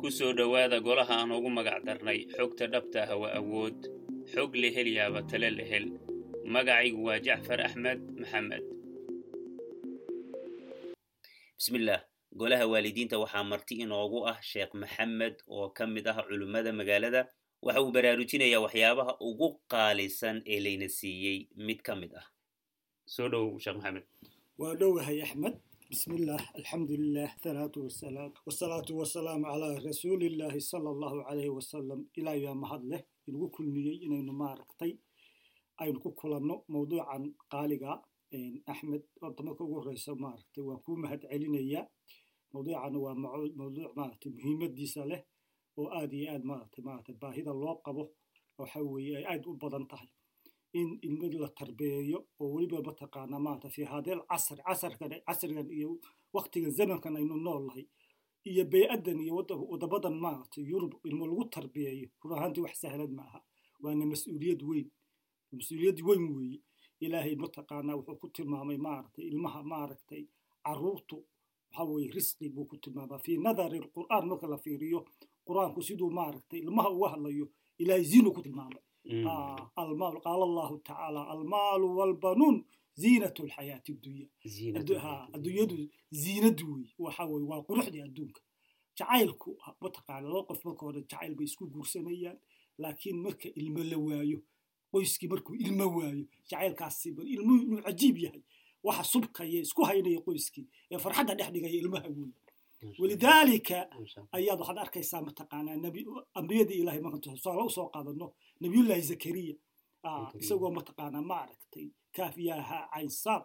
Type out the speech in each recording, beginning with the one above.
ku soo dhowaada golaha aan ugu magac darnay xogta dhabta ah waa awood xog la hel yaaba tale la hel. Magacaygu waa jacfar axmed maxamed. Bismillaah golaha waalidiinta waxaa marti inoogu ah sheekh maxamed oo ka mid ah culimmada magaalada. Waxa uu baraarujinayaa waxyaabaha ugu qaalisan ee layna siiyey mid ka mid ah. Soo dhow sheekh maxamed. Waa dhowahay axmed bismillaah alxamdulilah halaatu wasalaam wasalaatu wasalaamu calaa rasuulillaahi sala allahu calayhi wasalam ilaahay mahad leh inagu kulmiyey inaynu maaragtay aynu ku kulanno mawduucan qaaliga axmed horta ugu horeysa maaragtay waan kuu mahad celinayaa. Mawduucan waa mawduuc maaragtay muhiimadiisa leh oo aad iyo aad maaragtay maaragtay baahida loo qabo waxa weeye ay aad u badan tahay in ilmadi la tarbeeyo oo weliba mataqaanaa maarata fi hadeel casr casarkan casrigan iyo waktigan zamankan aynu noolnahay iyo bey-addan iyo wadabadan maaragtay yurub ilmo lagu tarbeeyo run ahaantii wax sahlan ma aha. Waana mas'uuliyad weyn mas'uuliyad weyn weeye. Ilaahay mataqaanaa wuxuu ku tilmaamay maaragtay ilmaha maaragtay caruurtu waxa weeye risqi buu ku tilmaamaa fi nadari alqur'aan marka la fiiriyo qur'aanku siduu maaragtay ilmaha uga hadlayo ilaahay ziinu ku tilmaamay qaala allahu tacaala almaalu walbanuun ziinat lxayaati dunya adduunyadu ziinadu wey waxa weye waa quruxdii adduunka jacaylku mataqaana laba qof marka hore jacayl bay isku guursanayaan laakiin marka ilmo la waayo qoyskii markuu ilmo waayo jacaylkaasi bar ilmuhu inuu cajiib yahay waxa subkaya isku haynaya qoyskii ee farxadda dhex dhigaya ilmaha wey walidaalika ayaad waxaad arkaysaa mataqaanaa ambiyadii ilahay marka tusaale u soo qaadano nabiyullaahi zakariya isagoo mataqaanaa ma aragtay kaafiyaha caynsaad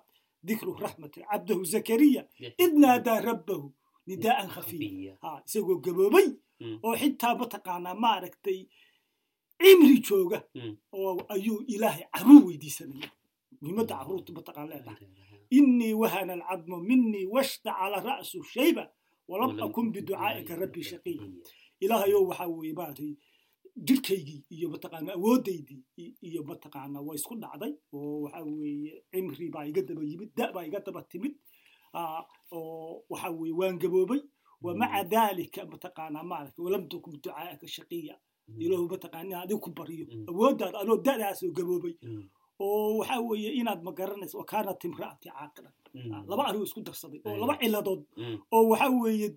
dikru raxmati cabdahu zakariya id naadaa rabbahu nidaa'an khafiya isagoo gaboobay oo xitaa mataqaanaa ma aragtay cimri jooga oo ayuu ilaahay carruur weydiisanaya muhiimadda carruurta mataqaan leedahay inii wahana alcadmu minii washtacala ra'su shayba walam akun biducaa'ika rabbi shaqiya ilaahayow waxaa weeye maaragtay jirkaygii iyo mataqaana awoodaydii iyo mataqaana waa isku dhacday oo waxa weeye cimri baa iga daba yimid da baa iga daba timid oo waxa weeye waan gaboobay. Wamaca dalika mataqaana maaragtay walam takun biducaa'ika shaqiya. Ilaahu mataqaana adiga ku baryo awooddaada anoo da'daasoo gaboobay oo waxa weeye inaad ma garanayso wa kaanat imra'ati caaqilan laba aruu isku darsaday oo laba ciladood oo waxa weeye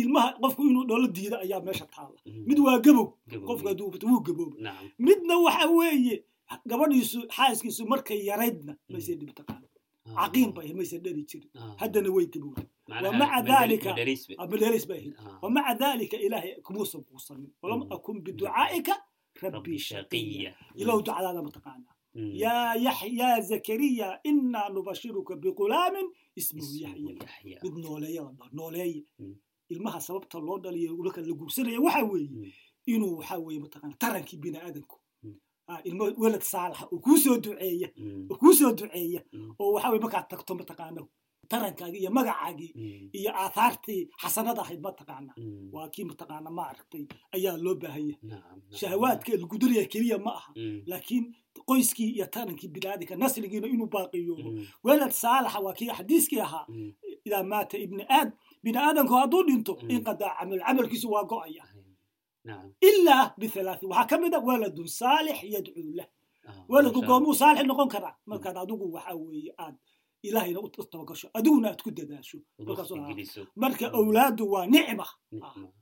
ilmaha qofku inuu dholo diida ayaa meesha taalla mid waa gabow qofka hadduu wuu gaboobay midna waxa weeye gabadhiisu xaaskiisu markay yaraydna mayse dhib taqaan caqiin bay mayse dheri jirin haddana way gabowday ومع ذلك مدارس باهي ومع ذلك إلهي كموسى قوصني ولم أكن بدعائك ربي شقيا إله دعاء هذا متقانا يا يحيى يا زكريا إنا نبشرك بغلام اسمه يحيى mid nooleeya la dhaho nooleeya ilmaha sababta loo dhaliyo ulaka la guursanaya waxa weeye inuu waxa weeye mataqaana tarankii bini aadanku ilmo welad saalaxa oo kuu soo duceeya oo kuu soo duceeya oo waxa weye markaad tagto mataqaana tarankaagii iyo magacaagii iyo aathaartii xasanada ahayd mataqaana waa kii mataqaana ma aragtay ayaa loo baahan yahay shahawaadka laguduraya keliya ma aha laakiin qoyskii iyo tarankii binaadinka nasligiina inuu baaqiyoobo welad saalaxa waa kii xadiiskii ahaa. Idaa maata ibni aad bini aadanku hadduu dhinto inqadaa camal camalkiisu waa go'aya. Ilaa bithalaathi waxaa ka mid a waladun saalix yadcuu lah. Waladku goomuu saalix noqon karaa. Markaad adigu waxa weeye aad ilahayna u tabagasho adiguna aad ku dadaasho marka awlaadu waa nicma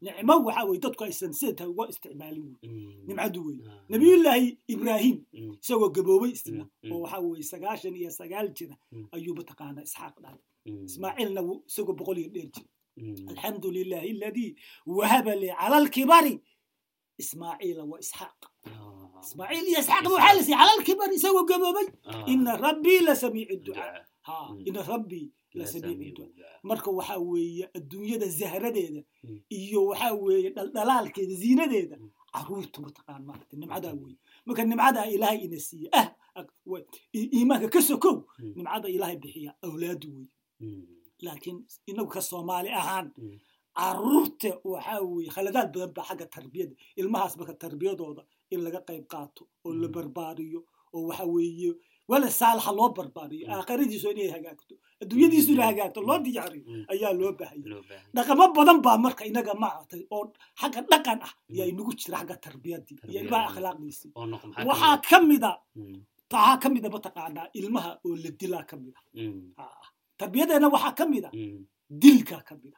nicmo waxa weye dadku aysan sidataa uga isticmaalin wey nimcadu wey nabiyullaahi ibraahim isagoo gaboobay isna oo waxa weye sagaashan iyo sagaal jira ayuu mataqaana isxaaq dhalay ismaaciilna isagoo boqol iyo dheer jira alxamdu lilahi aladii wahaba li cala alkibari ismaaciila wa isxaaq ismaaciil iyo isxaaq waxaa la siiyey cala alkibari isagoo gaboobay ina rabbii la samiici ducaa ina rabbii la samiici ducaa marka waxaa weeye adduunyada zahradeeda iyo waxaa weeye dhaldhalaalkeeda ziinadeeda carruurta mataqaan maarata nimcadaa weeye. Marka nimcadaa ilaahay ina siiye ah iimaanka ka sokow nimcada ilaahay bixiya awlaadu wey laakiin inagu ka soomaali ahaan carruurta waxaa weeye khaladaad badan baa xagga tarbiyada ilmahaas marka tarbiyadooda in laga qayb qaato oo la barbaariyo oo waxa weeye wala saalaxa loo barbaariyo. Aakhiradiisu inay hagaagto. Adduunyadiisuna hagaagto. Loo diyaariyo. Ayaa loo baahaya dhaqamo badan baa marka inaga maaragtay oo xagga dhaqan ah ayaa inagu jira xagga tarbiyadii iyo ilmaha akhlaaqdiisii. Waxaa ka mida waxaa ka mida mataqaanaa ilmaha oo la dilaa ka mida tarbiyadeenna waxaa ka mida dilka ka mida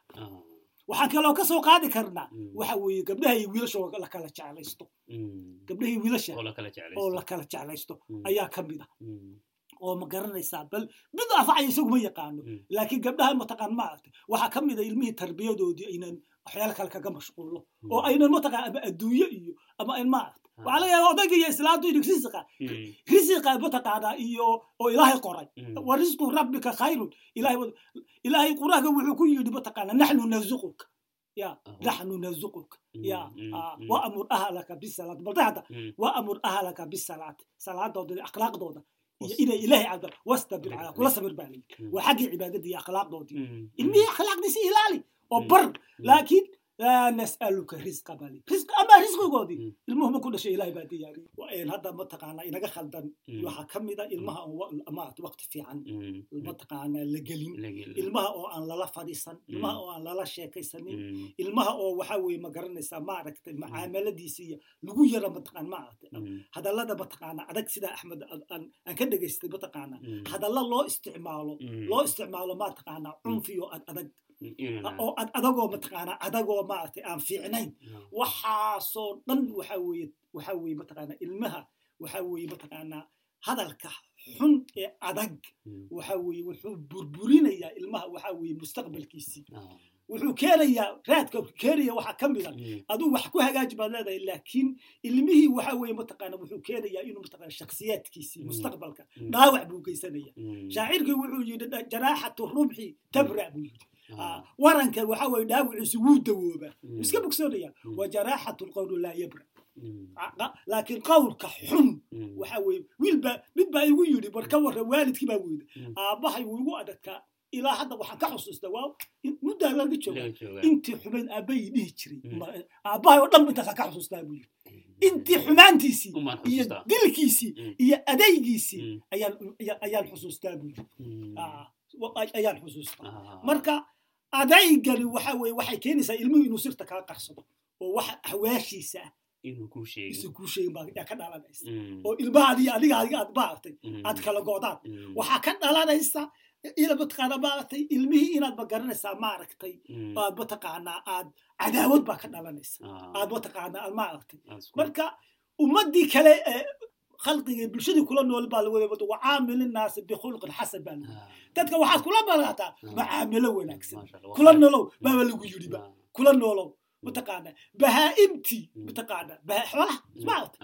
waxaan kaloo ka soo qaadi karnaa. Waxa weeye gabdhaha iyo wiilasha oo la kala jeclaysto. Gabdhaha iyo wiilasha oo la kala jeclaysto. ayaa ka mida oo ma garanaysaa bal mid afacaya isaguma yaqaano. Laakiin gabdhaha mataqaan maaragtay. Waxaa ka mida ilmihii tarbiyadoodii aynan waxyaala kale kaga mashquulno oo aynan mataqaan ama adduunye iyo ama maaragta waxaa laga yaaba odayga iyo islaantu inuu risiqa risiqa mataqaanaa iyo oo ilaahay qoray. Wa risqu rabbika khayrun. Ilaahay quraanka wuxuu ku yidhi mataqaanaa naxnu narzuquka. Ya naxnu narzuquka. Ya waamur ahlaka bisalaat balda hadda waamur ahlaka bisalaat salaadooda akhlaaqdooda iyo inay ilaahay cabda wastabir calaa kula sabir baa layidhi waa xaggii cibaadadii iyo akhlaaqdoodii. Ilmihii akhlaaqdiisi ilaali oo bar. Laakiin laa nas'aluka risqa baa layidhi risqigoodii ilmuhu ma ku dhashay ilaahay baa diyaariyey. Hadda mataqaanaa inaga khaldan. Waxaa ka mida ilmaha maarata waqti fiican. Mataqaanaa la gelin. Ilmaha oo aan lala fadhiisan. Ilmaha oo aan lala sheekaysanin ilmaha oo waxa weeye ma garanaysaa maaragtay macaamaladiisa iyo lagu yara mataqaan maaragtay hadallada mataqaanaa adag sida axmed aan ka dhegaystay mataqaanaa hadalla loo isticmaalo loo isticmaalo mataqaanaa cunfiyo ad adag oo ad adagoo mataqaanaa adagoo maaragtay aan fiicnayn. Waxaasoo dhan waxa weeye waxa mataqaanaa ilmaha waxa mataqaanaa hadalka xun ee adag. Waxa weeye wuxuu burburinayaa ilmaha waxa weeye mustaqbalkiisii. Wuxuu keenayaa raadka keenaya waxaa ka mida aduu wax ku hagaaji baad leedahay laakiin ilmihii waxa weeye mataqaana wuxuu keenayaa inuu mataqaana shakhsiyaadkiisii mustaqbalka. Dhaawac buu geysanaya. Shaacirkii wuxuu yidhi jaraaxatu rubxi tabra buu yidhi waranka waxa weye dhaawiciisu wuu dawoobaa iska bogsoonaya wa jaraaxatu lqowlu laa yabra. Laakiin qowlka xun waxa weye wiilba mid baa igu yidhi bar ka warra waalidkii baa weyda. Aabbahay wuu igu adadkaa ilaa hadda waxaan ka xusuusta waa muddaa laga jooga intii xumayd aabbayi dhihi jiray. Aabbahay oo dhan intaasaan ka xusuustaa buu yidhi. Intii xumaantiisii iyo dilkiisii iyo adaygiisii ayaan xusuustaa buu yidhi. Ayaan xusuustaa. Marka adaygani waxa weye waxay keenaysaa ilmuhu inuu sirta kaa qarsado oo wax hawaashiisa ah isu kuu sheegin baa ka dhalanaysa. Oo ilmahaadi adiga adiga aad maaragtay aad kala go'daan waxaa ka dhalanaysa mataqaana maaragtay ilmihii inaad ma garanaysaa maaragtay aad mataqaanaa aad cadaawad baa ka dhalanaysa. Aad mataqaanaa aad maaragtay. Marka ummaddii kale ee khalqigii bulshadii kula nool baa lagu wada wacaamil innaasi bikhulqin xasan baa lagu dadka waxaad kula malaataa macaamilo wanaagsan. Kula nolow baaba lagu yidhiba kula noolow mataqaana bahaa'imtii mataqaana xoolaha ismaarata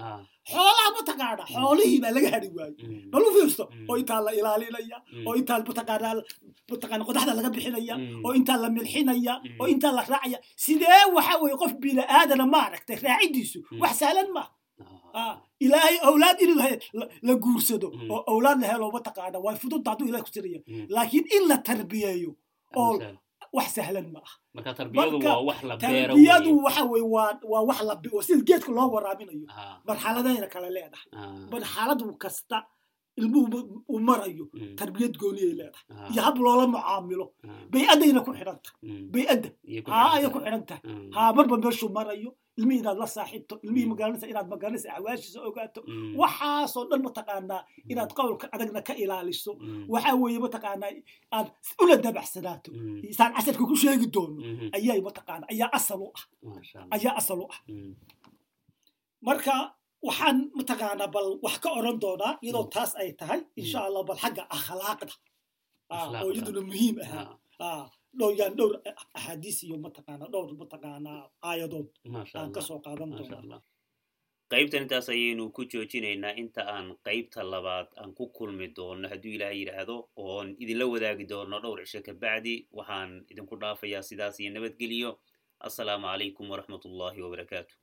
xoolaha mataqaana xoolihii baa laga hari waayo bal u fiirsto oo intaa la ilaalinaya oo intaa mataqaana mataqaana qodaxda laga bixinaya oo intaa la milxinaya oo intaa la raacaya. Sidee waxa weeye qof bini aadana maaragtay raacidiisu wax sahlan ma ilaahay awlaad in la guursado oo awlaad la helo mataqaana way fududta hadduu ilahay ku tiraya laakiin in la tarbiyeeyo oo wax sahlan ma ah tarbiyadu waxa weye waa wax la sida geedka loo waraabinayo marxaladayna kale leedahay. Marxaladu kasta ilmuhu uu marayo tarbiyad gooniyay leedahay. Iyo hab loola mucaamilo bay-addayna ku xidhan tahay bay-adda haa ayay ku xidhan tahay haa marba meeshuu marayo. Ilmihii inaad la saaxiibto ilmihii magaalanaysa inaad magaalanaysa axwaashiisa ogaato. Waxaasoo dhan mataqaanaa inaad qowlka adagna ka ilaaliso. Waxa weeye mataqaanaa aad ula dabacsanaato isaan casarka ku sheegi doono. Ayay mataqaana ayaa asal u ah. Ayaa asal u ah. Marka waxaan mataqaanaa bal wax ka oran doonaa iyadoo taas ay tahay insha allah bal xagga akhlaaqda. Oo iyaduna muhiim ahaa dhowr dhowr axaadiis iyo mataqaanaa dhowr mataqaanaa aayadood aan ka soo qaadan doona qaybtan intaas ayaynu ku joojinaynaa inta aan qaybta labaad aan ku kulmi doono hadduu ilaahay yidhaahdo oon idinla wadaagi doono dhowr cisho ka bacdi waxaan idinku dhaafayaa sidaas iyo nabadgeliyo assalaamu calaykum waraxmat ullahi wabarakaatu